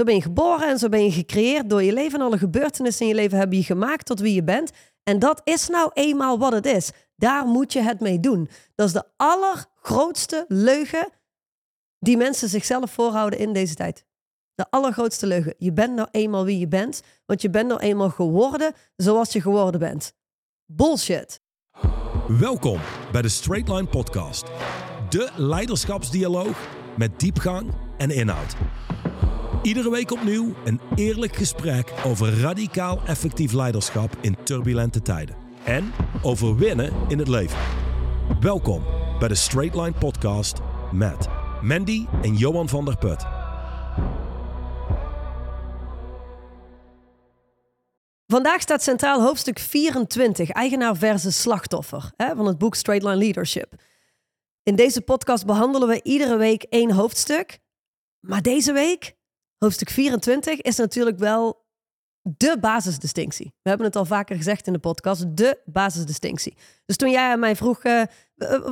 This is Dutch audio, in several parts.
Zo ben je geboren en zo ben je gecreëerd door je leven. En alle gebeurtenissen in je leven hebben je gemaakt tot wie je bent. En dat is nou eenmaal wat het is. Daar moet je het mee doen. Dat is de allergrootste leugen die mensen zichzelf voorhouden in deze tijd. De allergrootste leugen. Je bent nou eenmaal wie je bent, want je bent nou eenmaal geworden zoals je geworden bent. Bullshit. Welkom bij de Straight Line Podcast. De leiderschapsdialoog met diepgang en inhoud. Iedere week opnieuw een eerlijk gesprek over radicaal effectief leiderschap in turbulente tijden. En over winnen in het leven. Welkom bij de Straight Line Podcast met Mandy en Johan van der Put. Vandaag staat centraal hoofdstuk 24, eigenaar versus slachtoffer, hè, van het boek Straight Line Leadership. In deze podcast behandelen we iedere week één hoofdstuk. Maar deze week, hoofdstuk 24, is natuurlijk wel de basisdistinctie. We hebben het al vaker gezegd in de podcast, de basisdistinctie. Dus toen jij aan mij vroeg, uh,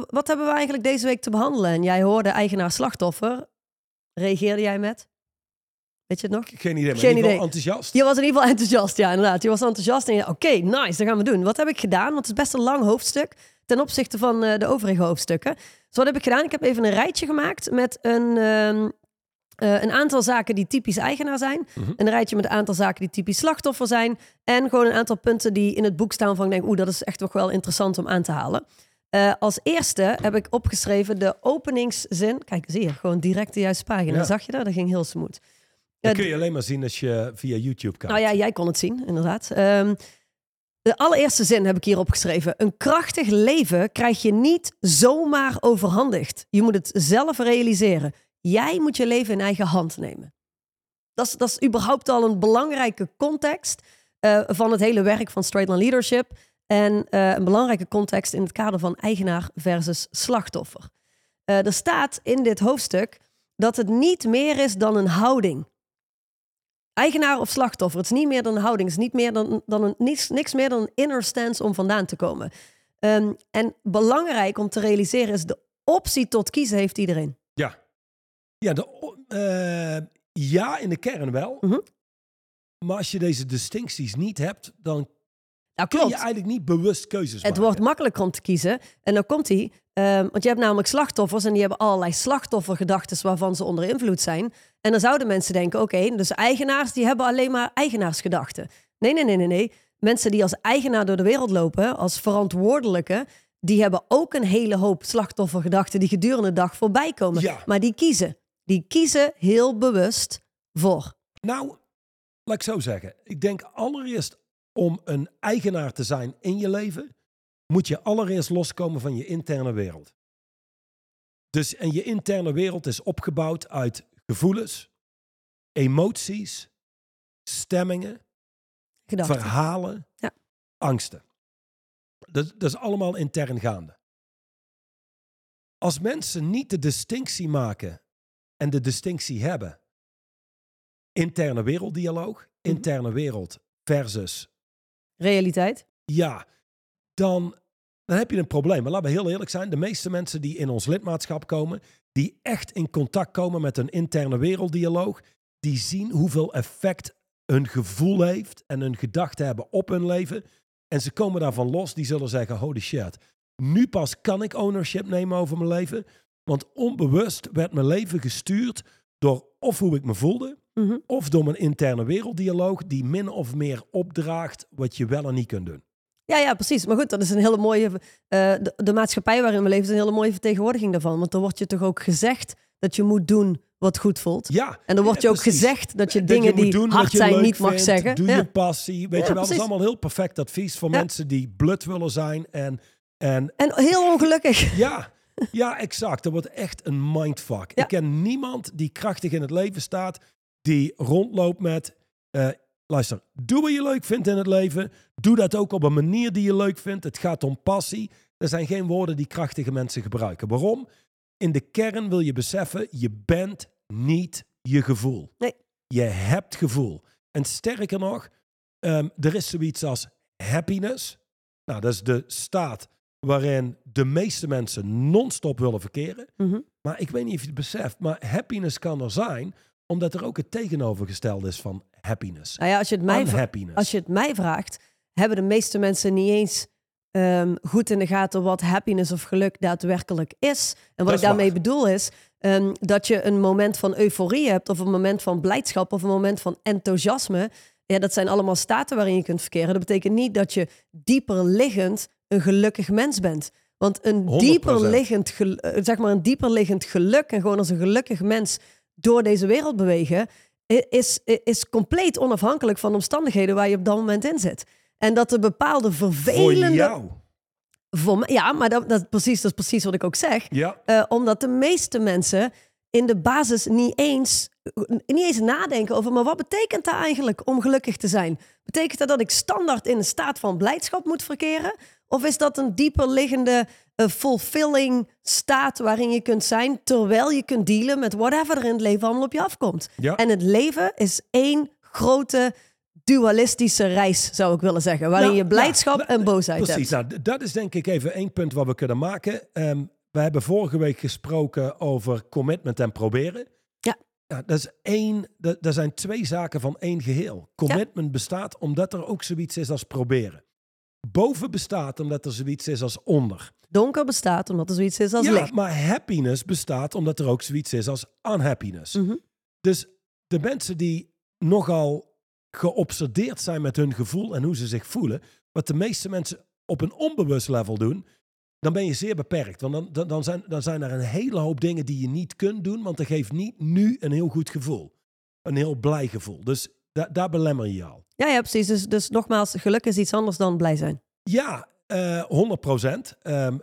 wat hebben we eigenlijk deze week te behandelen? En jij hoorde eigenaar-slachtoffer, reageerde jij met? Weet je het nog? Geen idee, maar Geen in ieder geval idee. enthousiast. Je was in ieder geval enthousiast, ja, inderdaad. Je was enthousiast en je, oké, nice, dat gaan we doen. Wat heb ik gedaan? Want het is best een lang hoofdstuk ten opzichte van uh, de overige hoofdstukken. Dus wat heb ik gedaan? Ik heb even een rijtje gemaakt met een, uh, uh, een aantal zaken die typisch eigenaar zijn. Mm -hmm. Een rijtje met een aantal zaken die typisch slachtoffer zijn. En gewoon een aantal punten die in het boek staan van ik denk, oeh, dat is echt toch wel interessant om aan te halen. Uh, als eerste heb ik opgeschreven de openingszin. Kijk, zie je, gewoon direct de juiste pagina. Ja. Zag je dat? Dat ging heel smooth. Dat kun je alleen maar zien als je via YouTube kijkt. Nou ja, jij kon het zien, inderdaad. Um, de allereerste zin heb ik hier opgeschreven. Een krachtig leven krijg je niet zomaar overhandigd. Je moet het zelf realiseren. Jij moet je leven in eigen hand nemen. Dat is, dat is überhaupt al een belangrijke context uh, van het hele werk van Straight Line Leadership. En uh, een belangrijke context in het kader van eigenaar versus slachtoffer. Uh, er staat in dit hoofdstuk dat het niet meer is dan een houding. Eigenaar of slachtoffer, het is niet meer dan een houding. Het is niet meer dan, dan een, niks, niks meer dan een inner stance om vandaan te komen. Um, en belangrijk om te realiseren is de optie tot kiezen heeft iedereen. Ja, ja, de, uh, ja in de kern wel. -hmm. Maar als je deze distincties niet hebt, dan nou, kun je eigenlijk niet bewust keuzes het maken. Het wordt makkelijker om te kiezen. En dan komt hij. Um, want je hebt namelijk slachtoffers en die hebben allerlei slachtoffergedachten waarvan ze onder invloed zijn. En dan zouden mensen denken, oké, okay, dus eigenaars die hebben alleen maar eigenaarsgedachten. Nee, nee, nee, nee, nee. Mensen die als eigenaar door de wereld lopen, als verantwoordelijke, die hebben ook een hele hoop slachtoffergedachten die gedurende de dag voorbij komen. Ja. Maar die kiezen. Die kiezen heel bewust voor. Nou, laat ik zo zeggen. Ik denk allereerst om een eigenaar te zijn in je leven, moet je allereerst loskomen van je interne wereld. Dus, en je interne wereld is opgebouwd uit gevoelens, emoties, stemmingen, Gedachten. verhalen, ja. angsten. Dat, dat is allemaal intern gaande. Als mensen niet de distinctie maken en de distinctie hebben, interne werelddialoog, interne wereld versus realiteit, ja, dan, dan heb je een probleem. Maar laten we heel eerlijk zijn, de meeste mensen die in ons lidmaatschap komen, die echt in contact komen met een interne werelddialoog, die zien hoeveel effect hun gevoel heeft en hun gedachten hebben op hun leven. En ze komen daarvan los, die zullen zeggen, holy shit, nu pas kan ik ownership nemen over mijn leven. Want onbewust werd mijn leven gestuurd door of hoe ik me voelde, mm -hmm. of door mijn interne werelddialoog die min of meer opdraagt wat je wel en niet kunt doen. Ja, ja, precies. Maar goed, dat is een hele mooie. Uh, de, de, maatschappij waarin we leven is een hele mooie vertegenwoordiging daarvan. Want dan wordt je toch ook gezegd dat je moet doen wat goed voelt. Ja. En dan wordt je ook gezegd dat je dat dingen je die hard zijn niet vindt, mag zeggen. Doe ja. je passie. Weet Ja, je wel, dat is allemaal heel perfect advies voor mensen die blut willen zijn. En, en En heel ongelukkig. ja, ja, exact. Dat wordt echt een mindfuck. Ja. Ik ken niemand die krachtig in het leven staat, die rondloopt met... eh, luister, doe wat je leuk vindt in het leven. Doe dat ook op een manier die je leuk vindt. Het gaat om passie. Er zijn geen woorden die krachtige mensen gebruiken. Waarom? In de kern wil je beseffen, je bent niet je gevoel. Nee. Je hebt gevoel. En sterker nog, ehm, er is zoiets als happiness. Nou, dat is de staat waarin de meeste mensen non-stop willen verkeren. Mhm. Maar ik weet niet of je het beseft, maar happiness kan er zijn Omdat er ook het tegenovergestelde is van happiness. Nou ja, als je het mij, als je het mij vraagt, hebben de meeste mensen niet eens ehm, goed in de gaten wat happiness of geluk daadwerkelijk is. En wat is ik daarmee waar. bedoel is ehm, dat je een moment van euforie hebt, of een moment van blijdschap, of een moment van enthousiasme. Ja, dat zijn allemaal staten waarin je kunt verkeren. Dat betekent niet dat je dieper liggend een gelukkig mens bent. Want een 100%. dieper, liggend, gel- eh, zeg maar een dieper liggend geluk en gewoon als een gelukkig mens door deze wereld bewegen, is, is compleet onafhankelijk van de omstandigheden waar je op dat moment in zit. En dat er bepaalde Voor vervelende... jou. Voor mij- ja, maar dat, dat, precies, dat is precies wat ik ook zeg. Ja, Eh, omdat de meeste mensen in de basis niet eens, niet eens nadenken over... maar wat betekent dat eigenlijk om gelukkig te zijn? Betekent dat dat ik standaard in een staat van blijdschap moet verkeren? Of is dat een dieper liggende, eh, fulfilling staat waarin je kunt zijn... terwijl je kunt dealen met whatever er in het leven allemaal op je afkomt? ja. En het leven is één grote dualistische reis, zou ik willen zeggen. Waarin Nou, je blijdschap nou, en boosheid Precies, hebt. nou, d- dat is denk ik even één punt wat we kunnen maken. Ehm, we hebben vorige week gesproken over commitment en proberen. Ja. Ja, dat is één, dat, dat zijn twee zaken van één geheel. Commitment bestaat omdat er ook zoiets is als proberen. Boven bestaat omdat er zoiets is als onder. Donker bestaat omdat er zoiets is als ja, licht. maar happiness bestaat omdat er ook zoiets is als unhappiness. Mhm. Dus de mensen die nogal geobsedeerd zijn met hun gevoel en hoe ze zich voelen, wat de meeste mensen op een onbewust level doen, dan ben je zeer beperkt. Want dan, dan, dan, zijn, dan zijn er een hele hoop dingen die je niet kunt doen, want dat geeft niet nu een heel goed gevoel. Een heel blij gevoel. Dus da- daar belemmer je al. Ja, ja, precies. Dus, dus nogmaals, geluk is iets anders dan blij zijn. Ja, eh 100 procent.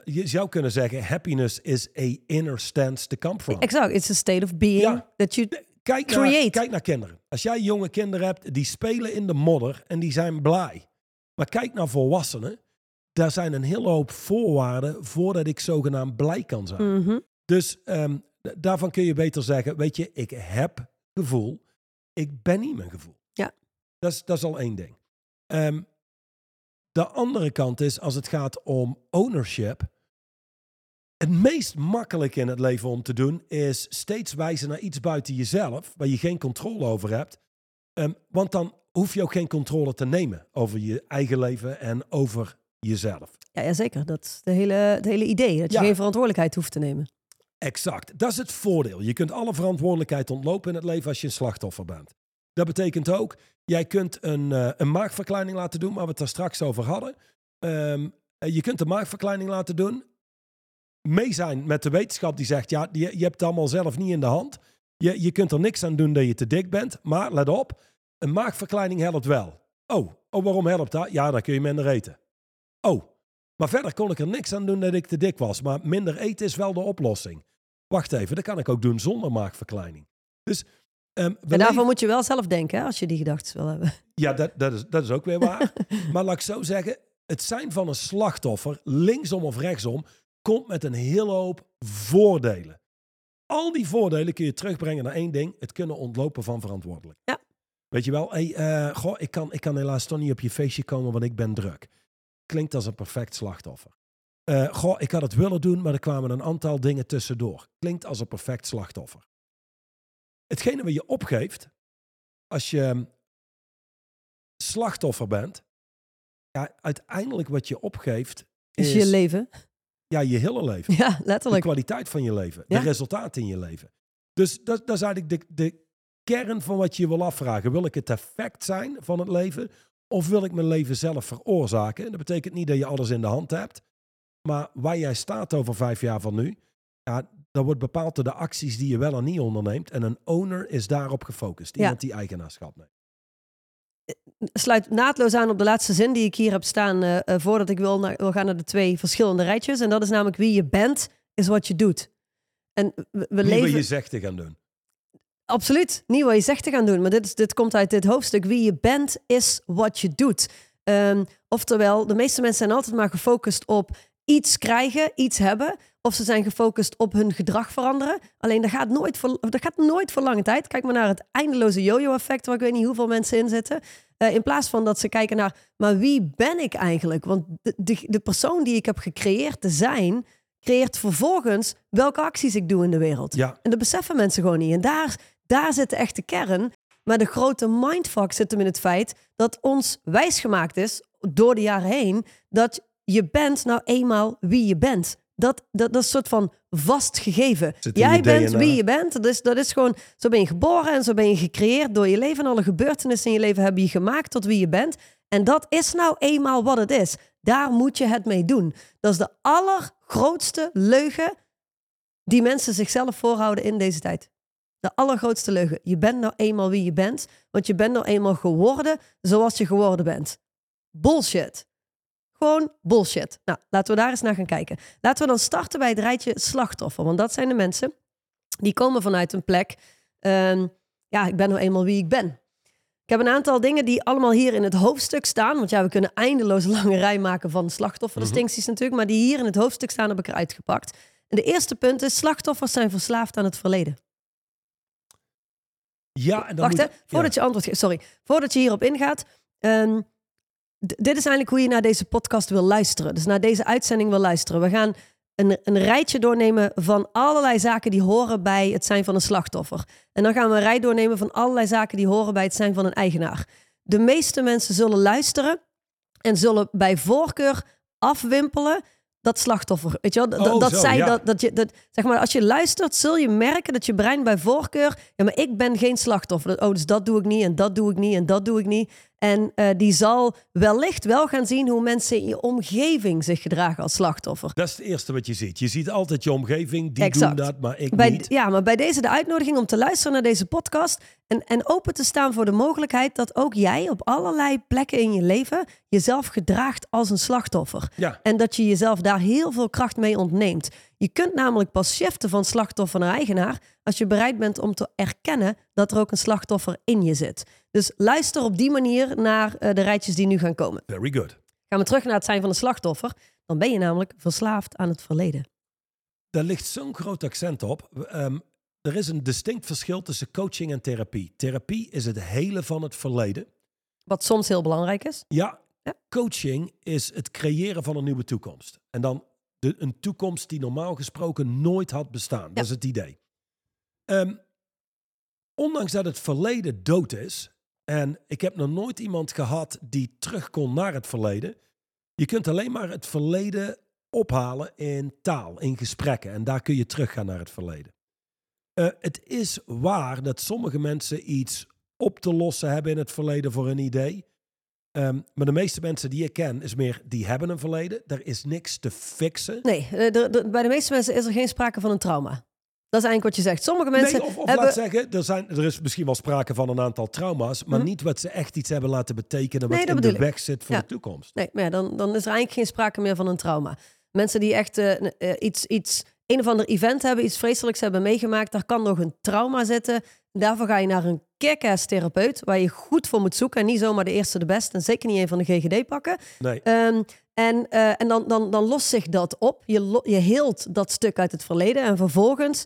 je zou kunnen zeggen, happiness is a inner stance to come from. Exact. It's a state of being Ja. that you... Kijk naar, Create. kijk naar kinderen. Als jij jonge kinderen hebt, die spelen in de modder en die zijn blij. Maar kijk naar volwassenen. Daar zijn een hele hoop voorwaarden voordat ik zogenaamd blij kan zijn. Mhm. Dus ehm, daarvan kun je beter zeggen, weet je, ik heb gevoel. Ik ben niet mijn gevoel. Dat is, dat is al één ding. Ehm, de andere kant is, als het gaat om ownership. Het meest makkelijke in het leven om te doen is steeds wijzen naar iets buiten jezelf, waar je geen controle over hebt. Ehm, want dan hoef je ook geen controle te nemen over je eigen leven en over jezelf. Ja, ja, zeker. Dat is de hele, het hele idee. Dat je Ja. geen verantwoordelijkheid hoeft te nemen. Exact. Dat is het voordeel. Je kunt alle verantwoordelijkheid ontlopen in het leven als je een slachtoffer bent. Dat betekent ook, jij kunt een, eh, een maagverkleining laten doen, waar we het daar straks over hadden. Ehm, eh, je kunt een maagverkleining laten doen. Mee zijn met de wetenschap die zegt, ja, je, je hebt het allemaal zelf niet in de hand. Je, je kunt er niks aan doen dat je te dik bent. Maar let op, een maagverkleining helpt wel. Oh, oh waarom helpt dat? Ja, dan kun je minder eten. Oh, maar verder kon ik er niks aan doen dat ik te dik was. Maar minder eten is wel de oplossing. Wacht even, dat kan ik ook doen zonder maagverkleining. Dus ehm, En daarvoor leven- moet je wel zelf denken, hè, als je die gedachten wil hebben. ja, dat, dat, is, dat is ook weer waar. maar laat ik zo zeggen, het zijn van een slachtoffer, linksom of rechtsom, komt met een hele hoop voordelen. Al die voordelen kun je terugbrengen naar één ding: het kunnen ontlopen van verantwoordelijk. Ja. Weet je wel, hey, eh, goh, ik, kan, ik kan helaas toch niet op je feestje komen, want ik ben druk. Klinkt als een perfect slachtoffer. Eh, goh, ik had het willen doen, maar er kwamen een aantal dingen tussendoor. Klinkt als een perfect slachtoffer. Hetgene wat je opgeeft, als je slachtoffer bent, ja, uiteindelijk wat je opgeeft Is is, je leven. ja, je hele leven. Ja, De letterlijk. kwaliteit van je leven. Ja. De resultaten in je leven. Dus dat, dat is eigenlijk de, de kern van wat je je wil afvragen. Wil ik het effect zijn van het leven? Of wil ik mijn leven zelf veroorzaken? En dat betekent niet dat je alles in de hand hebt. Maar waar jij staat over vijf jaar van nu, ja, dat wordt bepaald door de acties die je wel en niet onderneemt. En een owner is daarop gefocust. Ja. Iemand die eigenaarschap neemt. sluit naadloos aan op de laatste zin die ik hier heb staan eh, eh, voordat ik wil, naar, wil gaan naar de twee verschillende rijtjes. En dat is namelijk wie je bent, is wat je doet. En we, we leven... wat je zegt te gaan doen. Absoluut, niet wat je zegt te gaan doen. Maar dit, is, dit komt uit dit hoofdstuk. Wie je bent, is wat je doet. Ehm, oftewel, de meeste mensen zijn altijd maar gefocust op iets krijgen, iets hebben. Of ze zijn gefocust op hun gedrag veranderen. Alleen dat gaat nooit voor, dat gaat nooit voor lange tijd. Kijk maar naar het eindeloze yo-yo-effect, waar ik weet niet hoeveel mensen in zitten. Eh, in plaats van dat ze kijken naar, maar wie ben ik eigenlijk? Want de, de, de persoon die ik heb gecreëerd te zijn, creëert vervolgens welke acties ik doe in de wereld. Ja, En dat beseffen mensen gewoon niet. En daar, Daar zit de echte kern. Maar de grote mindfuck zit hem in het feit dat ons wijsgemaakt is door de jaren heen dat je bent nou eenmaal wie je bent. Dat, dat, dat is een soort van vast gegeven. Zit in je Jij bent DNA. wie je bent. Dat is, dat is gewoon, zo ben je geboren en zo ben je gecreëerd door je leven. En alle gebeurtenissen in je leven hebben je gemaakt tot wie je bent. En dat is nou eenmaal wat het is. Daar moet je het mee doen. Dat is de allergrootste leugen die mensen zichzelf voorhouden in deze tijd. De allergrootste leugen. Je bent nou eenmaal wie je bent, want je bent nou eenmaal geworden zoals je geworden bent. Bullshit. Gewoon bullshit. Nou, laten we daar eens naar gaan kijken. Laten we dan starten bij het rijtje slachtoffer. Want dat zijn de mensen die komen vanuit een plek. ehm, ja, ik ben nou eenmaal wie ik ben. Ik heb een aantal dingen die allemaal hier in het hoofdstuk staan. Want ja, we kunnen eindeloos lange rij maken van slachtofferdistincties natuurlijk. Maar die hier in het hoofdstuk staan heb ik eruit gepakt. En de eerste punt is, slachtoffers zijn verslaafd aan het verleden. Ja, en dan Wacht moet, hè, voordat je antwoord geeft. Sorry, voordat je hierop ingaat. d- dit is eigenlijk hoe je naar deze podcast wil luisteren. Dus naar deze uitzending wil luisteren. We gaan een, een rijtje doornemen van allerlei zaken die horen bij het zijn van een slachtoffer. En dan gaan we een rij doornemen van allerlei zaken die horen bij het zijn van een eigenaar. De meeste mensen zullen luisteren en zullen bij voorkeur afwimpelen dat slachtoffer. Weet je wel? Dat, Oh, dat zo, zij ja. dat, dat je dat zeg maar als je luistert, zul je merken dat je brein bij voorkeur. Ja, maar ik ben geen slachtoffer. Oh, dus dat doe ik niet en dat doe ik niet en dat doe ik niet. En eh, die zal wellicht wel gaan zien hoe mensen in je omgeving zich gedragen als slachtoffer. dat is het eerste wat je ziet. Je ziet altijd je omgeving, die Exact. doen dat, maar ik Bij, niet. ja, maar bij deze de uitnodiging om te luisteren naar deze podcast en, en open te staan voor de mogelijkheid dat ook jij op allerlei plekken in je leven jezelf gedraagt als een slachtoffer. Ja. En dat je jezelf daar heel veel kracht mee ontneemt. Je kunt namelijk pas shiften van slachtoffer naar eigenaar als je bereid bent om te erkennen dat er ook een slachtoffer in je zit. Dus luister op die manier naar eh, de rijtjes die nu gaan komen. Very good. Gaan we terug naar het zijn van een slachtoffer, dan ben je namelijk verslaafd aan het verleden. Daar ligt zo'n groot accent op. Ehm, er is een distinct verschil tussen coaching en therapie. Therapie is het hele van het verleden. Wat soms heel belangrijk is. Ja, Ja. coaching is het creëren van een nieuwe toekomst. En dan de, een toekomst die normaal gesproken nooit had bestaan. Dat is het idee. Ehm, ondanks dat het verleden dood is, en ik heb nog nooit iemand gehad die terug kon naar het verleden. Je kunt alleen maar het verleden ophalen in taal, in gesprekken. En daar kun je teruggaan naar het verleden. Eh, het is waar dat sommige mensen iets op te lossen hebben in het verleden voor een idee. Ehm, maar de meeste mensen die ik ken, is meer, die hebben een verleden. Er is niks te fixen. Nee, eh, er- er- bij de meeste mensen is er geen sprake van een trauma. Dat is eigenlijk wat je zegt. Sommige mensen nee, of, of hebben... laat zeggen, er, zijn, er is misschien wel sprake van een aantal trauma's, maar Mhm. niet wat ze echt iets hebben laten betekenen wat Nee, in de ik. weg zit voor Ja. de toekomst. Nee, maar ja, dan, dan is er eigenlijk geen sprake meer van een trauma. Mensen die echt eh, eh, iets, iets, een of ander event hebben, iets vreselijks hebben meegemaakt, daar kan nog een trauma zitten. Daarvoor ga je naar een kick-ass therapeut, waar je goed voor moet zoeken en niet zomaar de eerste de beste en zeker niet een van de GGD pakken. Nee. Ehm, en eh, en dan, dan, dan lost zich dat op. Je, je heelt dat stuk uit het verleden en vervolgens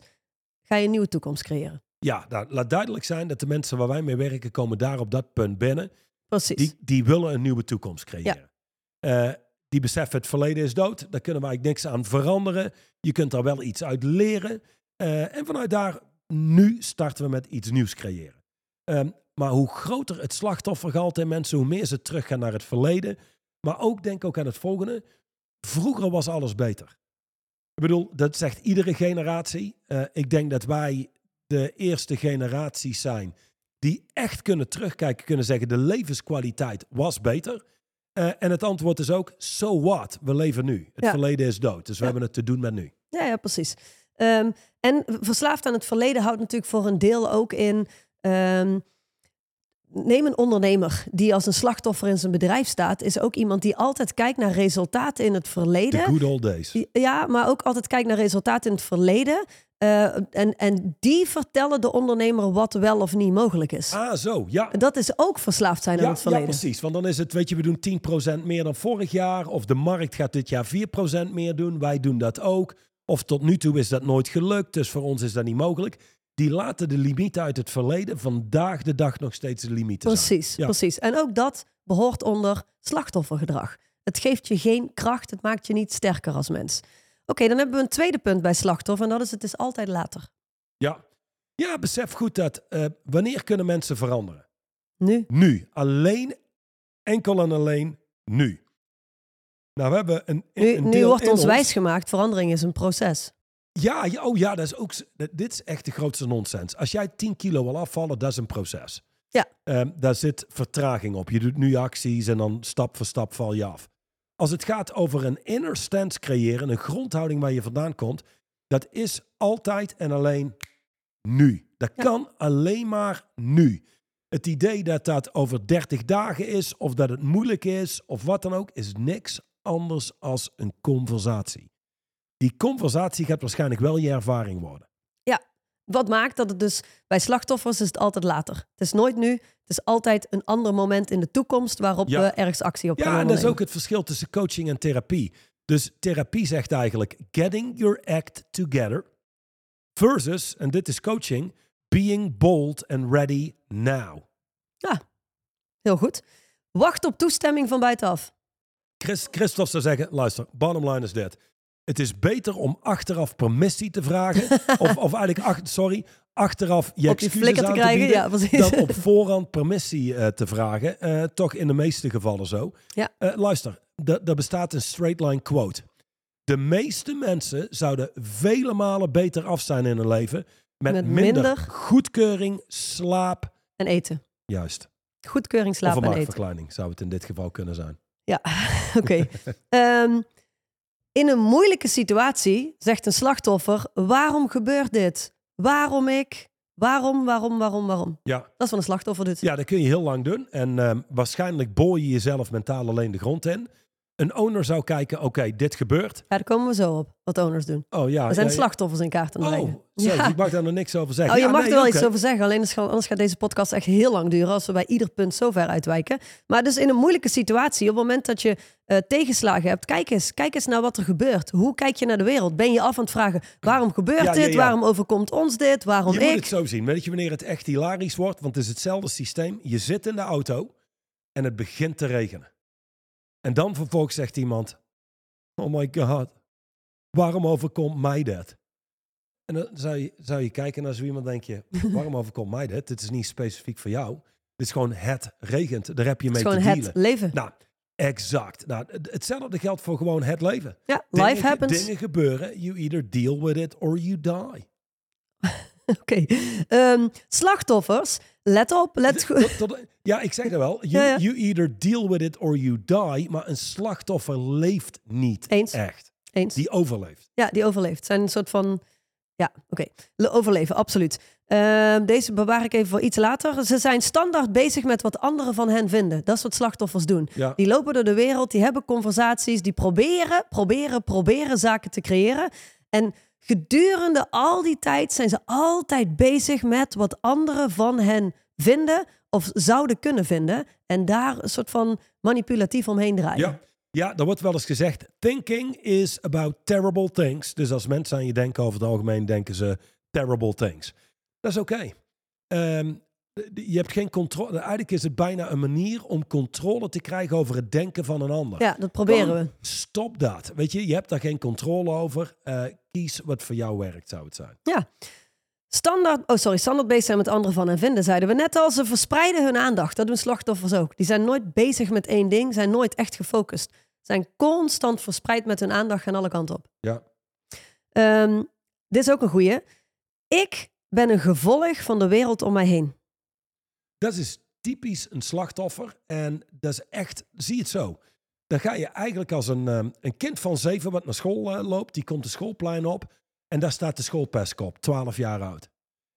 ga je een nieuwe toekomst creëren. Ja, nou, laat duidelijk zijn dat de mensen waar wij mee werken, komen daar op dat punt binnen. Precies. Die, die willen een nieuwe toekomst creëren. Eh, die beseffen het verleden is dood. Daar kunnen eigenlijk niks aan veranderen. Je kunt daar wel iets uit leren. Eh, en vanuit daar, nu starten we met iets nieuws creëren. Ehm, maar hoe groter het slachtoffergehalte in mensen, hoe meer ze teruggaan naar het verleden. Maar ook, denk ook aan het volgende. Vroeger was alles beter. Ik bedoel, dat zegt iedere generatie. Eh, ik denk dat wij de eerste generaties zijn die echt kunnen terugkijken, kunnen zeggen de levenskwaliteit was beter. Eh, en het antwoord is ook, so what? We leven nu. Het Ja. verleden is dood, dus we Ja. hebben het te doen met nu. Ja, ja precies. Ehm, en verslaafd aan het verleden houdt natuurlijk voor een deel ook in. ehm, neem een ondernemer die als een slachtoffer in zijn bedrijf staat, is ook iemand die altijd kijkt naar resultaten in het The verleden. good old days. Ja, maar ook altijd kijkt naar resultaten in het verleden. Eh, en, en die vertellen de ondernemer wat wel of niet mogelijk is. Ah, zo, ja. Dat is ook verslaafd zijn aan Ja, het ja, verleden. precies. Want dan is het, weet je, we doen 10% meer dan vorig jaar. Of de markt gaat dit jaar 4% meer doen. Wij doen dat ook. Of tot nu toe is dat nooit gelukt, dus voor ons is dat niet mogelijk. Die laten de limieten uit het verleden vandaag de dag nog steeds de limieten zijn. Precies, Ja. precies. En ook dat behoort onder slachtoffergedrag. Het geeft je geen kracht, het maakt je niet sterker als mens. Oké, dan hebben we een tweede punt bij slachtoffer en dat is het is altijd later. Ja. Ja, besef goed dat eh, wanneer kunnen mensen veranderen? Nu. Nu. Alleen, enkel en alleen nu. Nou, we hebben een, Nu, een nu wordt ons wijsgemaakt, verandering is een proces. Ja, ja, oh ja, dat is ook. Dit is echt de grootste nonsens. Als jij 10 kilo wil afvallen, dat is een proces. Ja. Ehm, daar zit vertraging op. Je doet nu acties en dan stap voor stap val je af. Als het gaat over een inner stance creëren, een grondhouding waar je vandaan komt, dat is altijd en alleen nu. Dat Ja. kan alleen maar nu. Het idee dat dat over 30 dagen is, of dat het moeilijk is, of wat dan ook, is niks anders als een conversatie. Die conversatie gaat waarschijnlijk wel je ervaring worden. Wat maakt dat het dus bij slachtoffers is het altijd later. Het is nooit nu. Het is altijd een ander moment in de toekomst waarop Ja. we ergens actie op gaan Ja, en dat is ook het verschil tussen coaching en therapie. Dus therapie zegt eigenlijk getting your act together versus, en dit is coaching, being bold and ready now. Heel goed. Wacht op toestemming van buitenaf. Chris, Christophe zou zeggen, luister, bottom line is dit. Het is beter om achteraf permissie te vragen, of, of eigenlijk, ach, sorry, achteraf je excuses te krijgen. bieden, ja, dan op voorhand permissie eh, te vragen. Eh, toch in de meeste gevallen zo. Ja. Eh, luister, er bestaat een straight line quote. De meeste mensen zouden vele malen beter af zijn in hun leven met, Met minder, minder- goedkeuring, slaap. En eten. Juist. Goedkeuring, slaap of een en eten. zou het in dit geval kunnen zijn. Ja, oké. Ehm, in een moeilijke situatie zegt een slachtoffer: waarom gebeurt dit? Waarom ik? Waarom, waarom, waarom, waarom? Ja, Dat is wat een slachtoffer doet. ja dat kun je heel lang doen. En ehm, waarschijnlijk boor je jezelf mentaal alleen de grond in. Een owner zou kijken, oké, dit gebeurt. Ja, daar komen we zo op, wat owners doen. Oh ja. Er zijn ja, slachtoffers in kaart aan het. Oh, Ja. ik mag daar nog niks over zeggen. Oh, je Ja, mag nee, er wel iets over zeggen, alleen anders gaat deze podcast echt heel lang duren als we bij ieder punt zo ver uitwijken. Maar dus in een moeilijke situatie, op het moment dat je eh, tegenslagen hebt, kijk eens, kijk eens naar wat er gebeurt. Hoe kijk je naar de wereld? Ben je af aan het vragen, waarom gebeurt dit? Waarom overkomt ons dit? Waarom Je moet ik? het zo zien. Weet je wanneer het echt hilarisch wordt? Want het is hetzelfde systeem. Je zit in de auto en het begint te regenen. En dan vervolgens zegt iemand: Oh my god, waarom overkomt mij dat? En dan zou je, zou je kijken naar zo iemand en denk je: Waarom overkomt mij dit? Dit is niet specifiek voor jou. Dit is gewoon het regent. Daar heb je Het is mee gewoon te het dealen. leven. Nou, exact. Nou, het- hetzelfde geldt voor gewoon het leven. Ja, Dingen, life happens. Dingen gebeuren. You either deal with it or you die. Oké. Ehm, slachtoffers, let op, let goed. Ja, ik zeg dat wel. You, Ja, ja. you either deal with it or you die. Maar een slachtoffer leeft niet Eens. echt. Eens. Die overleeft. Ja, die overleeft. Zijn een soort van. Ja, oké. Le- Overleven, absoluut. Ehm, deze bewaar ik even voor iets later. Ze zijn standaard bezig met wat anderen van hen vinden. Dat is wat slachtoffers doen. Ja. Die lopen door de wereld, die hebben conversaties, die proberen, proberen, proberen zaken te creëren. En gedurende al die tijd zijn ze altijd bezig met wat anderen van hen vinden of zouden kunnen vinden. En daar een soort van manipulatief omheen draaien. Ja. ja, er wordt wel eens gezegd: thinking is about terrible things. Dus als mensen aan je denken, over het algemeen denken ze terrible things. Dat is oké. Ehm, je hebt geen controle. Eigenlijk is het bijna een manier om controle te krijgen over het denken van een ander. Ja, dat proberen Dan we. Stop dat. Weet je, je hebt daar geen controle over. Eh, kies wat voor jou werkt, zou het zijn. Ja. Standaard, oh sorry, standaard bezig zijn met anderen van hen vinden, zeiden we net al. Ze verspreiden hun aandacht. Dat doen slachtoffers ook. Die zijn nooit bezig met één ding, zijn nooit echt gefocust. Zijn constant verspreid met hun aandacht gaan alle kanten op. Ja. Ehm, dit is ook een goeie. Ik ben een gevolg van de wereld om mij heen. Dat is typisch een slachtoffer. En dat is echt, zie het zo. Dan ga je eigenlijk als een, ehm, een kind van zeven wat naar school eh, loopt. Die komt de schoolplein op. En daar staat de schoolpestkop, 12 jaar oud.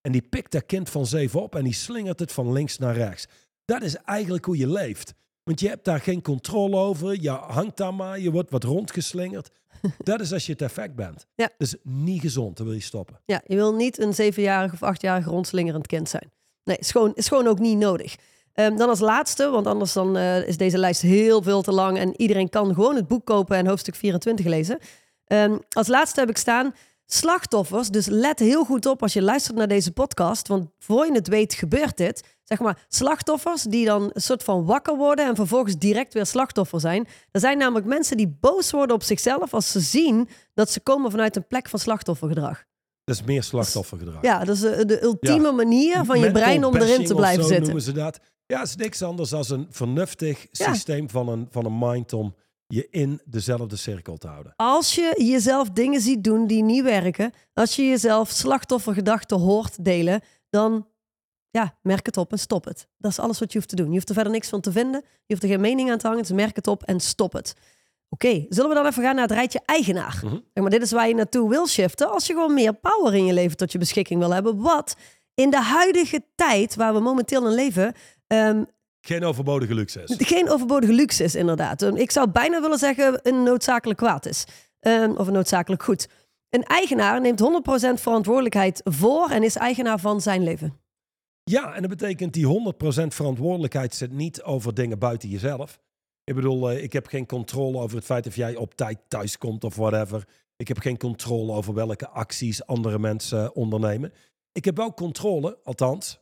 En die pikt dat kind van zeven op en die slingert het van links naar rechts. Dat is eigenlijk hoe je leeft. Want je hebt daar geen controle over. Je hangt daar maar, je wordt wat rondgeslingerd. Dat is als je het effect bent. Ja. Is niet gezond, dan wil je stoppen. Ja, je wil niet een zevenjarig of achtjarig rondslingerend kind zijn. Nee, is gewoon, is gewoon ook niet nodig. Ehm, dan als laatste, want anders dan, eh, is deze lijst heel veel te lang en iedereen kan gewoon het boek kopen en hoofdstuk 24 lezen. Ehm, als laatste heb ik staan slachtoffers. Dus let heel goed op als je luistert naar deze podcast, want voor je het weet gebeurt dit. Zeg maar slachtoffers die dan een soort van wakker worden en vervolgens direct weer slachtoffer zijn. Er zijn namelijk mensen die boos worden op zichzelf als ze zien dat ze komen vanuit een plek van slachtoffergedrag. Dat is meer slachtoffergedrag. Ja, dat is de, de ultieme manier van je Mental brein om erin te blijven zitten. noemen ze dat. Ja, het is niks anders dan een vernuftig Ja. systeem van een, van een mind om je in dezelfde cirkel te houden. Als je jezelf dingen ziet doen die niet werken, als je jezelf slachtoffergedachten hoort delen, dan ja, merk het op en stop het. Dat is alles wat je hoeft te doen. Je hoeft er verder niks van te vinden. Je hoeft er geen mening aan te hangen. Dus merk het op en stop het. Oké, zullen we dan even gaan naar het rijtje eigenaar? Mhm. Maar dit is waar je naartoe wil shiften als je gewoon meer power in je leven tot je beschikking wil hebben. Wat in de huidige tijd waar we momenteel in leven, ehm, Geen overbodige luxe is. geen overbodige luxe is, inderdaad. Een- Ik zou bijna willen zeggen een noodzakelijk kwaad is. Ehm, of een noodzakelijk goed. Een eigenaar neemt 100% verantwoordelijkheid voor en is eigenaar van zijn leven. Ja, en dat betekent die 100% verantwoordelijkheid zit niet over dingen buiten jezelf. Ik bedoel, eh, ik heb geen controle over het feit of jij op tijd thuis komt of whatever. Ik heb geen controle over welke acties andere mensen ondernemen. Ik heb wel controle, althans,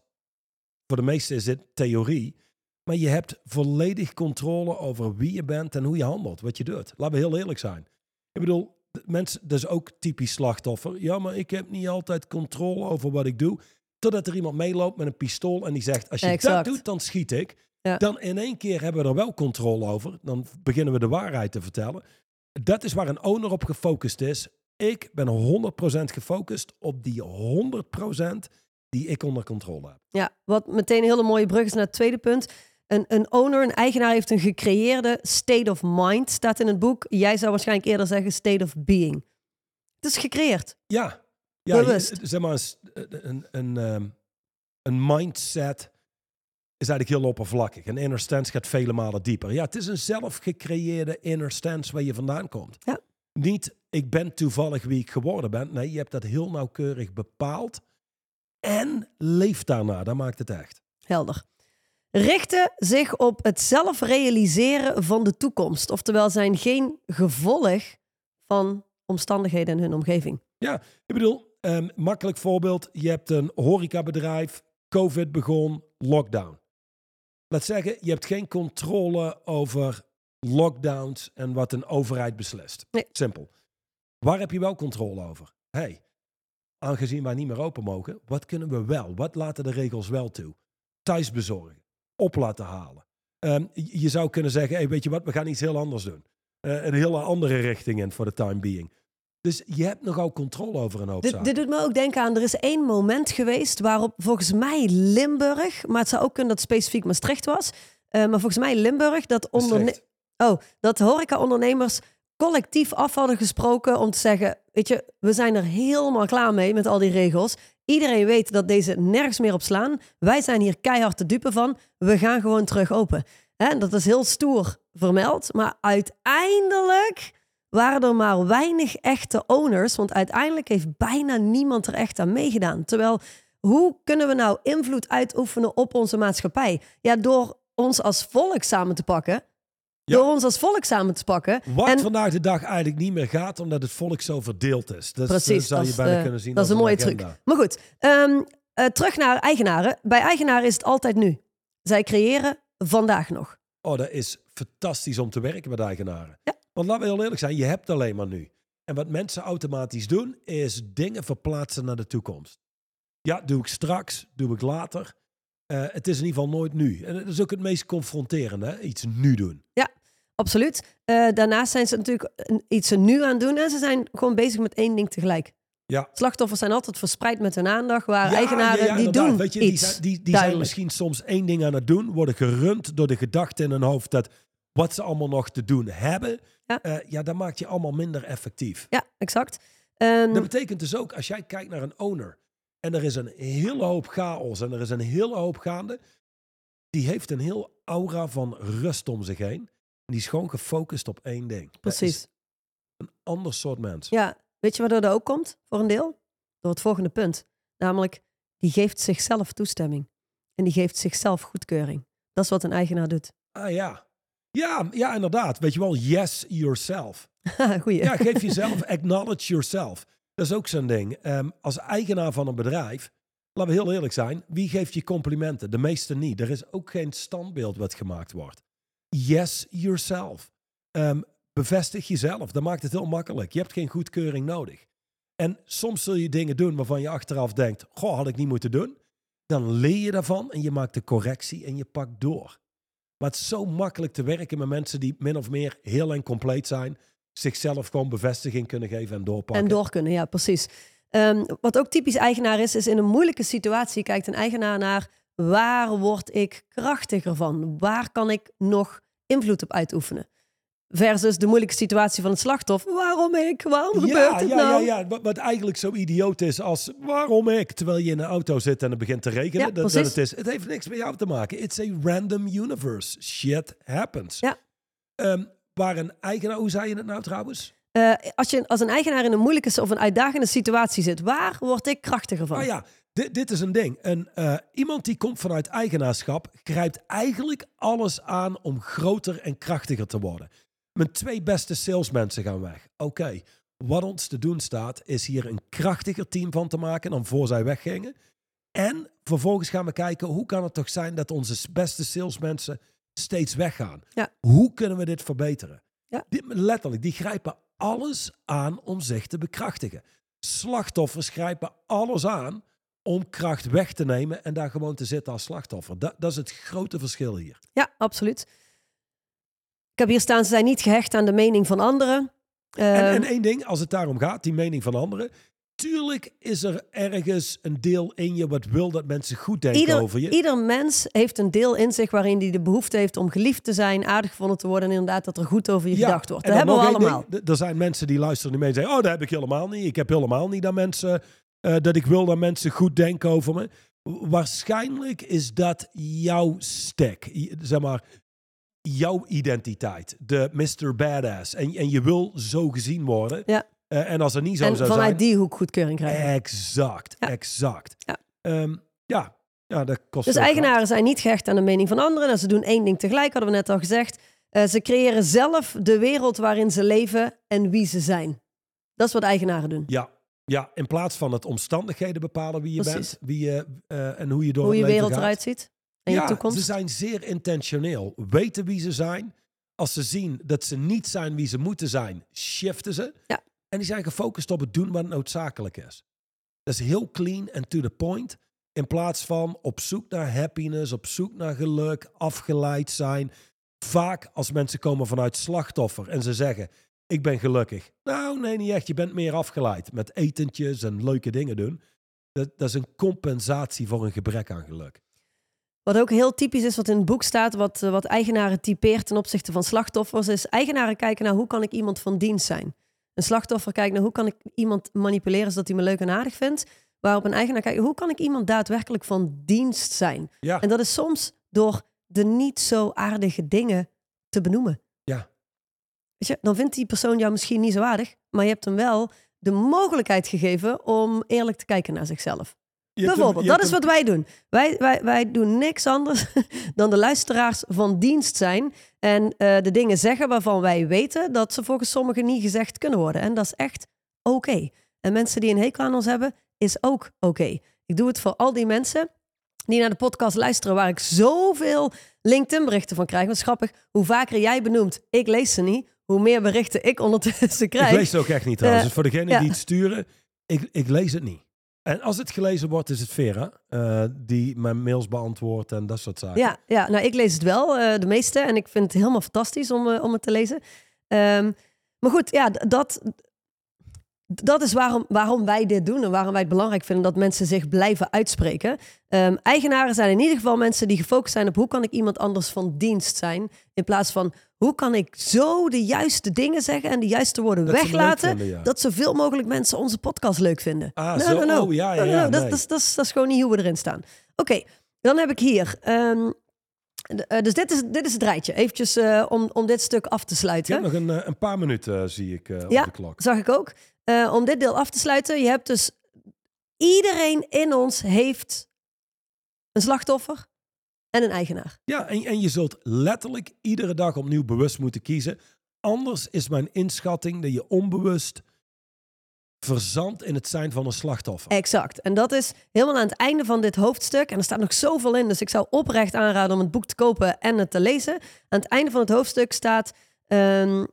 voor de meesten is dit theorie. Maar je hebt volledig controle over wie je bent en hoe je handelt, wat je doet. Laten we heel eerlijk zijn. Ik bedoel, mensen, dat is ook typisch slachtoffer. Ja, maar ik heb niet altijd controle over wat ik doe. Totdat er iemand meeloopt met een pistool en die zegt: Als je Exact. dat doet, dan schiet ik. Ja. Dan in één keer hebben we er wel controle over. Dan beginnen we de waarheid te vertellen. Dat is waar een owner op gefocust is. Ik ben 100% gefocust op die 100% die ik onder controle heb. Ja, wat meteen een hele mooie brug is naar het tweede punt. Een, een owner, een eigenaar heeft een gecreëerde state of mind, staat in het boek. Jij zou waarschijnlijk eerder zeggen state of being. Het is gecreëerd. Ja, ja Bewust. zeg maar, een s- een, een, ehm, een mindset is eigenlijk heel oppervlakkig. Een inner stance gaat vele malen dieper. Ja, het is een zelfgecreëerde inner stance waar je vandaan komt. Ja. Niet, ik ben toevallig wie ik geworden ben. Nee, je hebt dat heel nauwkeurig bepaald. En leef daarna, dat maakt het echt. Helder. Richten zich op het zelf realiseren van de toekomst. Oftewel zijn geen gevolg van omstandigheden in hun omgeving. Ik bedoel, ehm, makkelijk voorbeeld. Je hebt een horecabedrijf, COVID begon, lockdown. Laat zeggen, je hebt geen controle over lockdowns en wat een overheid beslist. Nee. Simpel. Waar heb je wel controle over? hey, aangezien wij niet meer open mogen, wat kunnen we wel? Wat laten de regels wel toe? Thuis bezorgen, op laten halen. Ehm, je zou kunnen zeggen, hey, weet je wat, we gaan iets heel anders doen. Eh, een hele andere richting in voor de time being. Dus je hebt nogal controle over een hoop Dit, doet me ook denken aan, er is één moment geweest waarop volgens mij Limburg, maar het zou ook kunnen dat het specifiek Maastricht was, eh, maar volgens mij Limburg, dat, onderne oh, dat horeca-ondernemers collectief af hadden gesproken om te zeggen, weet je, we zijn er helemaal klaar mee met al die regels. Iedereen weet dat deze nergens meer op slaan. Wij zijn hier keihard te dupe van. We gaan gewoon terug open. En dat is heel stoer vermeld, maar uiteindelijk waren er maar weinig echte owners. Want uiteindelijk heeft bijna niemand er echt aan meegedaan. Terwijl, hoe kunnen we nou invloed uitoefenen op onze maatschappij? Ja, door ons als volk samen te pakken. Ja. Door ons als volk samen te pakken. Wat en vandaag de dag eigenlijk niet meer gaat, omdat het volk zo verdeeld is. Dus, Precies, dat zou dat je bijna eh, kunnen zien dat is een mooie agenda. truc. Maar goed, ehm, eh, terug naar eigenaren. Bij eigenaren is het altijd nu. Zij creëren vandaag nog. Oh, dat is fantastisch om te werken met eigenaren. Ja. Want laten we heel eerlijk zijn, je hebt alleen maar nu. En wat mensen automatisch doen, is dingen verplaatsen naar de toekomst. Ja, doe ik straks, doe ik later. Eh, het is in ieder geval nooit nu. En dat is ook het meest confronterende, hè? iets nu doen. Absoluut. Eh, daarnaast zijn ze natuurlijk iets nu aan het doen. En ze zijn gewoon bezig met één ding tegelijk. Ja. Slachtoffers zijn altijd verspreid met hun aandacht. Waar Ja, eigenaren ja, ja, die doen Weet je, die iets. zijn, die, die zijn misschien soms één ding aan het doen, worden gerund door de gedachte in hun hoofd dat wat ze allemaal nog te doen hebben, Ja. ja, ja dat maakt je allemaal minder effectief. Ja, exact. Ehm, Dat betekent dus ook, als jij kijkt naar een owner en er is een hele hoop chaos en er is een hele hoop gaande, die heeft een heel aura van rust om zich heen. En die is gewoon gefocust op één ding. Precies. een ander soort mens. Ja, weet je waardoor dat ook komt? Voor een deel? Door het volgende punt. Namelijk, die geeft zichzelf toestemming. En die geeft zichzelf goedkeuring. Dat is wat een eigenaar doet. Ah ja. Ja, ja, inderdaad. Weet je wel, yes yourself. Goeie. Ja, geef jezelf, acknowledge yourself. Dat is ook zo'n ding. Ehm, als eigenaar van een bedrijf, laten we heel eerlijk zijn, wie geeft je complimenten? De meeste niet. Er is ook geen standbeeld wat gemaakt wordt. Yes yourself. Ehm, bevestig jezelf. Dat maakt het heel makkelijk. Je hebt geen goedkeuring nodig. En soms zul je dingen doen waarvan je achteraf denkt, goh, had ik niet moeten doen. Dan leer je daarvan en je maakt de correctie en je pakt door. Maar het is zo makkelijk te werken met mensen die min of meer heel en compleet zijn. Zichzelf gewoon bevestiging kunnen geven en doorpakken. En door kunnen, ja, precies. Ehm, wat ook typisch eigenaar is, is in een moeilijke situatie kijkt een eigenaar naar waar word ik krachtiger van? Waar kan ik nog invloed op uitoefenen? Versus de moeilijke situatie van het slachtoffer. Waarom ik? Waarom gebeurt het ja, nou? Ja, ja, wat, wat eigenlijk zo idioot is als waarom ik? Terwijl je in een auto zit en het begint te regenen. Ja, dat, dat het, is. het heeft niks met jou te maken. It's a random universe. Shit happens. Ja. Ehm, waar een eigenaar, hoe zei je het nou trouwens? Eh, als je als een eigenaar in een moeilijke of een uitdagende situatie zit, waar word ik krachtiger van? Oh ja, dit, dit is een ding. Een, eh, iemand die komt vanuit eigenaarschap grijpt eigenlijk alles aan om groter en krachtiger te worden. Mijn twee beste salesmensen gaan weg. Oké, wat ons te doen staat is hier een krachtiger team van te maken dan voor zij weggingen. En vervolgens gaan we kijken hoe kan het toch zijn dat onze beste salesmensen steeds weggaan. Ja. Hoe kunnen we dit verbeteren? Ja. Dit, letterlijk, die grijpen alles aan om zich te bekrachtigen. Slachtoffers grijpen alles aan om kracht weg te nemen en daar gewoon te zitten als slachtoffer. Dat, dat is het grote verschil hier. Ja, absoluut. Ik heb hier staan, ze zijn niet gehecht aan de mening van anderen. En, Ehm, en één ding, als het daarom gaat, die mening van anderen. Tuurlijk is er ergens een deel in je wat wil dat mensen goed denken ieder, over je. ieder mens heeft een deel in zich waarin hij de behoefte heeft om geliefd te zijn, aardig gevonden te worden en inderdaad dat er goed over je gedacht wordt. en Dat hebben we allemaal. ding. Er zijn mensen die luisteren die mee zeggen, oh dat heb ik helemaal niet. Ik heb helemaal niet dat mensen, eh, dat ik wil dat mensen goed denken over me. Waarschijnlijk is dat jouw stek, zeg maar, jouw identiteit. De Mr. Badass. En, en je wil zo gezien worden. Ja. Eh, en als er niet zo En zou vanuit zijn... die hoek goedkeuring krijgen. Exact, Ja. exact. Ja. Ehm, ja. ja, dat kost Dus eigenaren zijn niet gehecht aan de mening van anderen. En ze doen één ding tegelijk, hadden we net al gezegd. Eh, ze creëren zelf de wereld waarin ze leven en wie ze zijn. Dat is wat eigenaren doen. Ja, ja, in plaats van het omstandigheden bepalen wie je Precies. bent wie je, eh, en hoe je door Hoe je wereld gaat. eruit ziet en je ja, toekomst. ze zijn zeer intentioneel. Weten wie ze zijn. Als ze zien dat ze niet zijn wie ze moeten zijn, shiften ze. Ja. En die zijn gefocust op het doen wat noodzakelijk is. Dat is heel clean en to the point. In plaats van op zoek naar happiness, op zoek naar geluk, afgeleid zijn. Vaak als mensen komen vanuit slachtoffer en ze zeggen: Ik ben gelukkig. Nou, nee, niet echt. Je bent meer afgeleid met etentjes en leuke dingen doen. Dat, dat is een compensatie voor een gebrek aan geluk. Wat ook heel typisch is wat in het boek staat, wat, eh, wat eigenaren typeert ten opzichte van slachtoffers, is eigenaren kijken naar hoe kan ik iemand van dienst zijn. Een slachtoffer kijkt naar hoe kan ik iemand manipuleren zodat hij me leuk en aardig vindt. Waarop een eigenaar kijkt, hoe kan ik iemand daadwerkelijk van dienst zijn? Ja. En dat is soms door de niet zo aardige dingen te benoemen. Ja. Weet je, dan vindt die persoon jou misschien niet zo aardig, maar je hebt hem wel de mogelijkheid gegeven om eerlijk te kijken naar zichzelf. Bijvoorbeeld, dat is wat wij doen. Wij, wij, wij doen niks anders dan de luisteraars van dienst zijn. En eh, de dingen zeggen waarvan wij weten dat ze volgens sommigen niet gezegd kunnen worden. En dat is echt oké. En mensen die een hekel aan ons hebben, is ook oké. Ik doe het voor al die mensen die naar de podcast luisteren, waar ik zoveel LinkedIn-berichten van krijg. Wat is grappig, hoe vaker jij benoemt, ik lees ze niet, hoe meer berichten ik ondertussen krijg. Ik lees het ook echt niet trouwens. Eh, dus voor degenen ja. die het sturen, ik, ik lees het niet. En als het gelezen wordt, is het Vera. eh, die mijn mails beantwoordt en dat soort zaken. Ja, ja, nou ik lees het wel, eh, de meeste. En ik vind het helemaal fantastisch om, eh, om het te lezen. Ehm, maar goed, ja, dat, dat is waarom, waarom wij dit doen en waarom wij het belangrijk vinden dat mensen zich blijven uitspreken. Ehm, eigenaren zijn in ieder geval mensen die gefocust zijn op hoe kan ik iemand anders van dienst zijn. In plaats van hoe kan ik zo de juiste dingen zeggen en de juiste woorden Dat ze weglaten. vinden, ja. Dat zoveel mogelijk mensen onze podcast leuk vinden. Ah, No, zo. no, no. Oh, ja, ja, ja. Dat, nee. dat, is- dat, is, gewoon niet hoe we erin staan. Oké, dan heb ik hier. ehm, eh, dus dit is, dit is het rijtje. Eventjes eh, om, om dit stuk af te Ik sluiten. heb nog een, eh, een paar minuten, zie ik op de klok. Zag ik ook. Om dit deel af te sluiten. Je hebt dus... Iedereen in ons heeft een slachtoffer en een eigenaar. Ja, en, en je zult letterlijk iedere dag opnieuw bewust moeten kiezen. Anders is mijn inschatting dat je onbewust verzandt in het zijn van een slachtoffer. Exact. En dat is helemaal aan het einde van dit hoofdstuk. En er staat nog zoveel in, dus ik zou oprecht aanraden om het boek te kopen en het te lezen. Aan het einde van het hoofdstuk staat... ehm,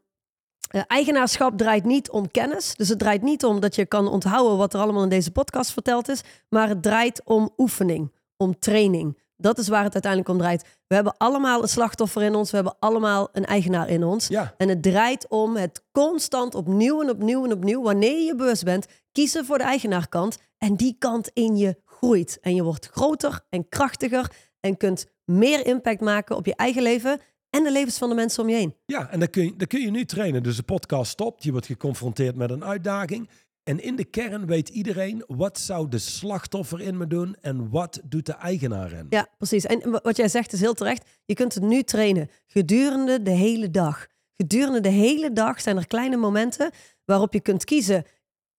Eh, eigenaarschap draait niet om kennis. Dus het draait niet om dat je kan onthouden wat er allemaal in deze podcast verteld is. Maar het draait om oefening, om training. Dat is waar het uiteindelijk om draait. We hebben allemaal een slachtoffer in ons. We hebben allemaal een eigenaar in ons. Ja. En het draait om het constant opnieuw en opnieuw en opnieuw, wanneer je bewust bent, kiezen voor de eigenaarkant. En die kant in je groeit. En je wordt groter en krachtiger en kunt meer impact maken op je eigen leven en de levens van de mensen om je heen. Ja, en dat kun, je, dat kun je nu trainen. Dus de podcast stopt, je wordt geconfronteerd met een uitdaging. En in de kern weet iedereen wat zou de slachtoffer in me doen en wat doet de eigenaar in. Ja, precies. En wa- wat jij zegt is heel terecht. Je kunt het nu trainen gedurende de hele dag. Gedurende de hele dag zijn er kleine momenten waarop je kunt kiezen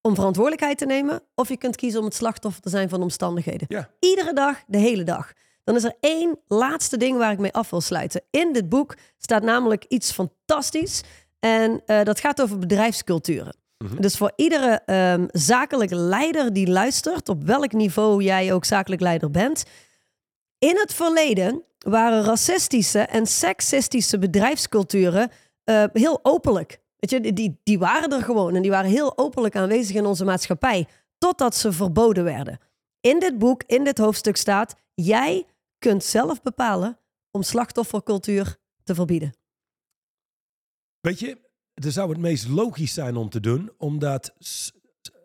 om verantwoordelijkheid te nemen of je kunt kiezen om het slachtoffer te zijn van omstandigheden. Ja. Iedere dag, de hele dag. Dan is er één laatste ding waar ik mee af wil sluiten. In dit boek staat namelijk iets fantastisch. En eh, dat gaat over bedrijfsculturen. Dus voor iedere ehm, zakelijk leider die luistert, op welk niveau jij ook zakelijk leider bent. In het verleden waren racistische en seksistische bedrijfsculturen eh, heel openlijk. Weet je, die, die waren er gewoon en die waren heel openlijk aanwezig in onze maatschappij. Totdat ze verboden werden. In dit boek, in dit hoofdstuk staat: jij kunt zelf bepalen om slachtoffercultuur te verbieden. Weet je, er zou het meest logisch zijn om te doen, omdat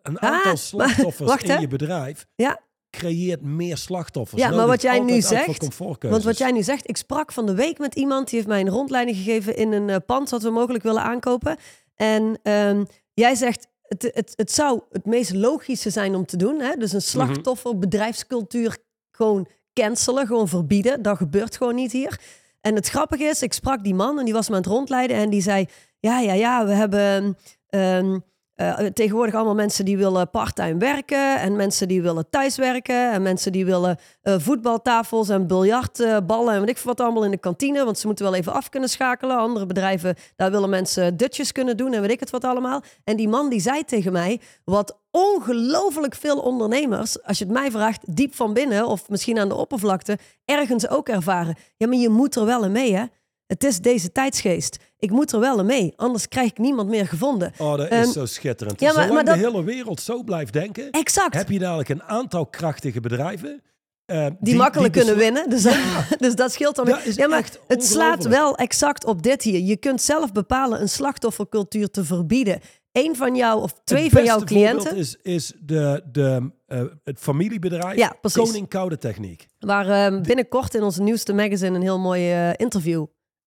een aantal slachtoffers wacht, in je bedrijf Ja, creëert meer slachtoffers. Ja, maar wat jij nu zegt. Want wat jij nu zegt, ik sprak van de week met iemand die heeft mij een rondleiding gegeven in een eh, pand dat we mogelijk willen aankopen. En ehm, jij zegt, het, het, het zou het meest logische zijn om te doen. Hè? Dus een slachtoffer, bedrijfscultuur gewoon cancelen, gewoon verbieden. Dat gebeurt gewoon niet hier. En het grappige is, ik sprak die man en die was me aan het rondleiden en die zei, ja, ja, ja, we hebben... ehm, eh, tegenwoordig allemaal mensen die willen parttime werken en mensen die willen thuiswerken en mensen die willen eh, voetbaltafels en biljartballen en weet ik wat allemaal in de kantine, want ze moeten wel even af kunnen schakelen. Andere bedrijven, daar willen mensen dutjes kunnen doen en weet ik het wat allemaal. En die man die zei tegen mij, wat ongelooflijk veel ondernemers, als je het mij vraagt, diep van binnen of misschien aan de oppervlakte, ergens ook ervaren. Ja, maar je moet er wel in mee, hè? Het is deze tijdsgeest. Ik moet er wel mee, anders krijg ik niemand meer gevonden. Oh, dat Ehm, is zo schitterend. ja, maar- Zolang maar dat- de hele wereld zo blijft denken, Exact. heb je dadelijk een aantal krachtige bedrijven. eh, die, makkelijk kunnen winnen. Dus, dus dat scheelt dan. Dat ja, maar echt het slaat wel exact op dit hier. Je kunt zelf bepalen een slachtoffercultuur te verbieden. Eén van jou of twee van jouw cliënten, is, is de, de, eh, het familiebedrijf Ja. Koning Koude Techniek. waar ehm, binnenkort in onze nieuwste magazine een heel mooi eh, interview.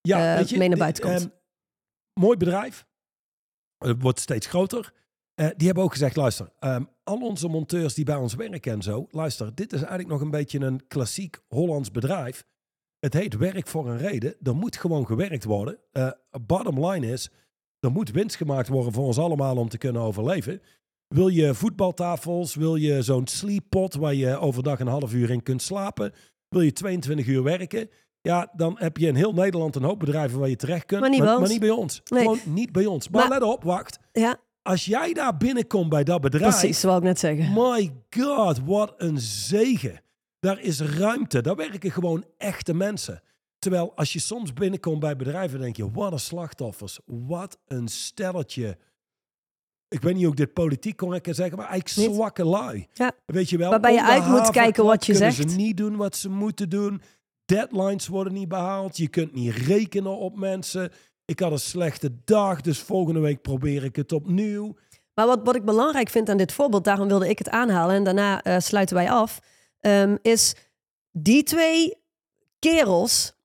Ja, eh, weet je, mee naar die- buiten komt. ehm, mooi bedrijf. Het wordt steeds groter. Eh, die hebben ook gezegd, luister, ehm, al onze monteurs die bij ons werken en zo, luister, dit is eigenlijk nog een beetje een klassiek Hollands bedrijf. Het heet werk voor een reden. Er moet gewoon gewerkt worden. Eh bottom line is, er moet winst gemaakt worden voor ons allemaal om te kunnen overleven. Wil je voetbaltafels? Wil je zo'n sleeppot waar je overdag een half uur in kunt slapen? Wil je 22 uur werken? Ja, dan heb je in heel Nederland een hoop bedrijven waar je terecht kunt. Maar niet bij ons. maar niet bij ons. Nee. Gewoon niet bij ons. Maar, Maar- let op, wacht. Ja, Als jij daar binnenkomt bij dat bedrijf. precies, wou ik net zeggen. My god, wat een zegen. Daar is ruimte. Daar werken gewoon echte mensen. Terwijl als je soms binnenkomt bij bedrijven, denk je, wat een slachtoffers. Wat een stelletje. Ik weet niet hoe ik dit politiek correct kan zeggen, maar eigenlijk zwakke lui. Ja. Weet je wel? Waarbij je uit moet kijken wat je kunnen zegt. ze niet doen wat ze moeten doen. Deadlines worden niet behaald. Je kunt niet rekenen op mensen. Ik had een slechte dag, dus volgende week probeer ik het opnieuw. Maar wat, wat ik belangrijk vind aan dit voorbeeld, daarom wilde ik het aanhalen en daarna eh, sluiten wij af, ehm, is die twee kerels,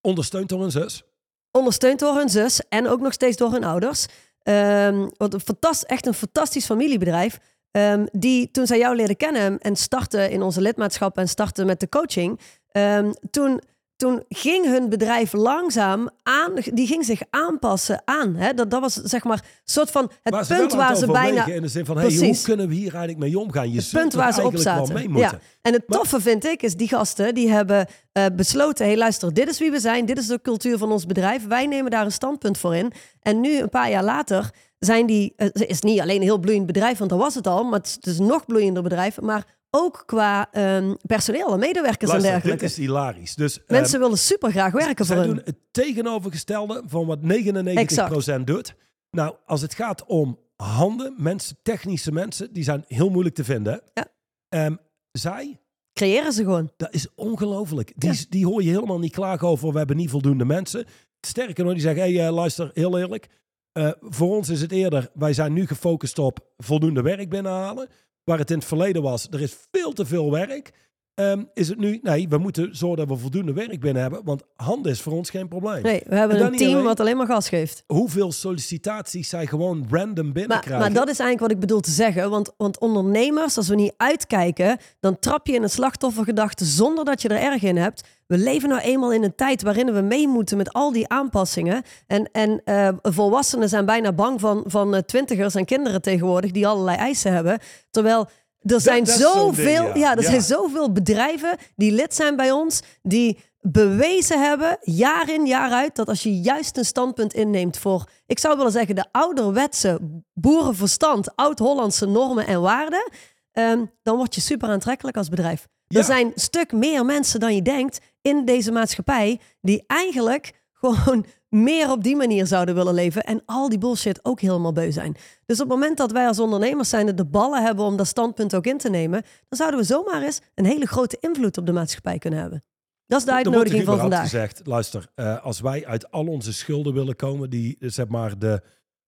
Ondersteund door een zus. ondersteund door hun zus en ook nog steeds door hun ouders. Ehm, wat een fantast, echt een fantastisch familiebedrijf. Ehm, die toen zij jou leerden kennen en startten in onze lidmaatschap en startten met de coaching. ehm, toen, toen ging hun bedrijf langzaam aan, die ging zich aanpassen aan. Hè? Dat, dat was zeg maar een soort van het punt waar ze bijna. In de zin van, hey, hoe kunnen we hier eigenlijk mee omgaan? Je Het punt waar ze op zaten. Ja. En het Maar- toffe vind ik is, die gasten die hebben eh, besloten... hey luister, dit is wie we zijn, dit is de cultuur van ons bedrijf. Wij nemen daar een standpunt voor in. En nu, een paar jaar later, zijn die... eh, Het is niet alleen een heel bloeiend bedrijf, want dat was het al... maar het is, het is een nog bloeiender bedrijf. Maar ook qua ehm, personeel en medewerkers Luister, en dergelijke. dit is hilarisch. Dus, Mensen ehm, willen super graag werken voor hun. doen het tegenovergestelde van wat 99% doet. Nou, als het gaat om handen, mensen, technische mensen, die zijn heel moeilijk te vinden. Ja. Ehm, zij, Creëren ze gewoon. dat is ongelooflijk. Die, die hoor je helemaal niet klagen over, we hebben niet voldoende mensen. Sterker nog, die zeggen, hé, hey, eh, luister, heel eerlijk. Eh, voor ons is het eerder, wij zijn nu gefocust op voldoende werk binnenhalen. Waar het in het verleden was, er is veel te veel werk. Ehm, is het nu, nee, we moeten zorgen dat we voldoende werk binnen hebben. Want handen is voor ons geen probleem. Nee, we hebben een team alleen- wat alleen maar gas geeft. Hoeveel sollicitaties zij gewoon random Maar, binnenkrijgen. maar dat is eigenlijk wat ik bedoel te zeggen. Want, want ondernemers, als we niet uitkijken, dan trap je in een slachtoffergedachte zonder dat je er erg in hebt. We leven nou eenmaal in een tijd waarin we mee moeten met al die aanpassingen. En, en eh, volwassenen zijn bijna bang van, van eh, twintigers en kinderen tegenwoordig die allerlei eisen hebben. Terwijl er zijn dat zoveel, ding, ja. ja. er Ja. zijn zoveel bedrijven die lid zijn bij ons, die bewezen hebben, jaar in jaar uit, dat als je juist een standpunt inneemt voor, ik zou willen zeggen, de ouderwetse boerenverstand, oud-Hollandse normen en waarden, ehm, dan word je super aantrekkelijk als bedrijf. Ja. Er zijn een stuk meer mensen dan je denkt in deze maatschappij die eigenlijk gewoon meer op die manier zouden willen leven en al die bullshit ook helemaal beu zijn. Dus op het moment dat wij als ondernemers zijn de ballen hebben om dat standpunt ook in te nemen, dan zouden we zomaar eens een hele grote invloed op de maatschappij kunnen hebben. Dat is de uitnodiging van vandaag. gezegd, luister, eh, als wij uit al onze schulden willen komen die zeg maar de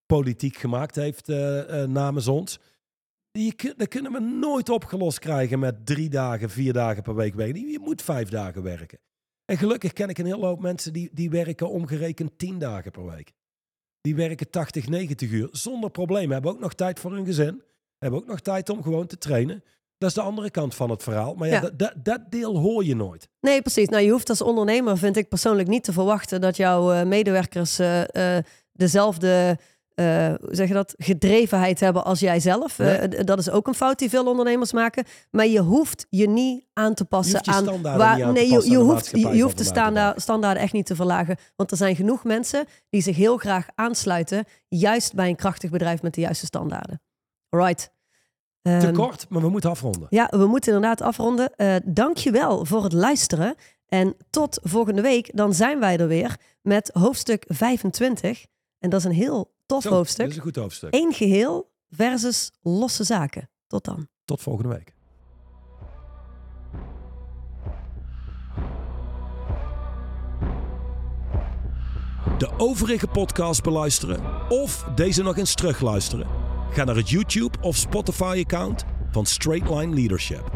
politiek gemaakt heeft eh, eh, namens ons, die, dat kunnen we nooit opgelost krijgen met drie dagen, vier dagen per week werken. Je moet vijf dagen werken. En gelukkig ken ik een hele hoop mensen die, die werken omgerekend tien dagen per week. Die werken 80, 90 uur zonder probleem. Hebben ook nog tijd voor hun gezin. Hebben ook nog tijd om gewoon te trainen. Dat is de andere kant van het verhaal. Maar ja, Ja. Dat, dat, dat deel hoor je nooit. Nee, precies. Nou, je hoeft als ondernemer, vind ik persoonlijk, niet te verwachten dat jouw eh, medewerkers eh, eh, dezelfde, hoe zeg je dat, gedrevenheid hebben als jij zelf. Nee. Eh, dat is ook een fout die veel ondernemers maken. Maar je hoeft je niet aan te passen Je aan te nee, je, hoeft, je, hoeft de standaarden echt niet te verlagen. Want er zijn genoeg mensen die zich heel graag aansluiten, juist bij een krachtig bedrijf met de juiste standaarden. Right. Te Ehm, kort, maar we moeten afronden. ja, we moeten inderdaad afronden. Eh Dank je wel voor het luisteren. En tot volgende week, dan zijn wij er weer met hoofdstuk 25. En dat is een heel tof Zo, hoofdstuk. Is een goed hoofdstuk. Eén geheel versus losse zaken. Tot dan. Tot volgende week. De overige podcast beluisteren of deze nog eens terugluisteren? Ga naar het YouTube of Spotify account van Straight Line Leadership.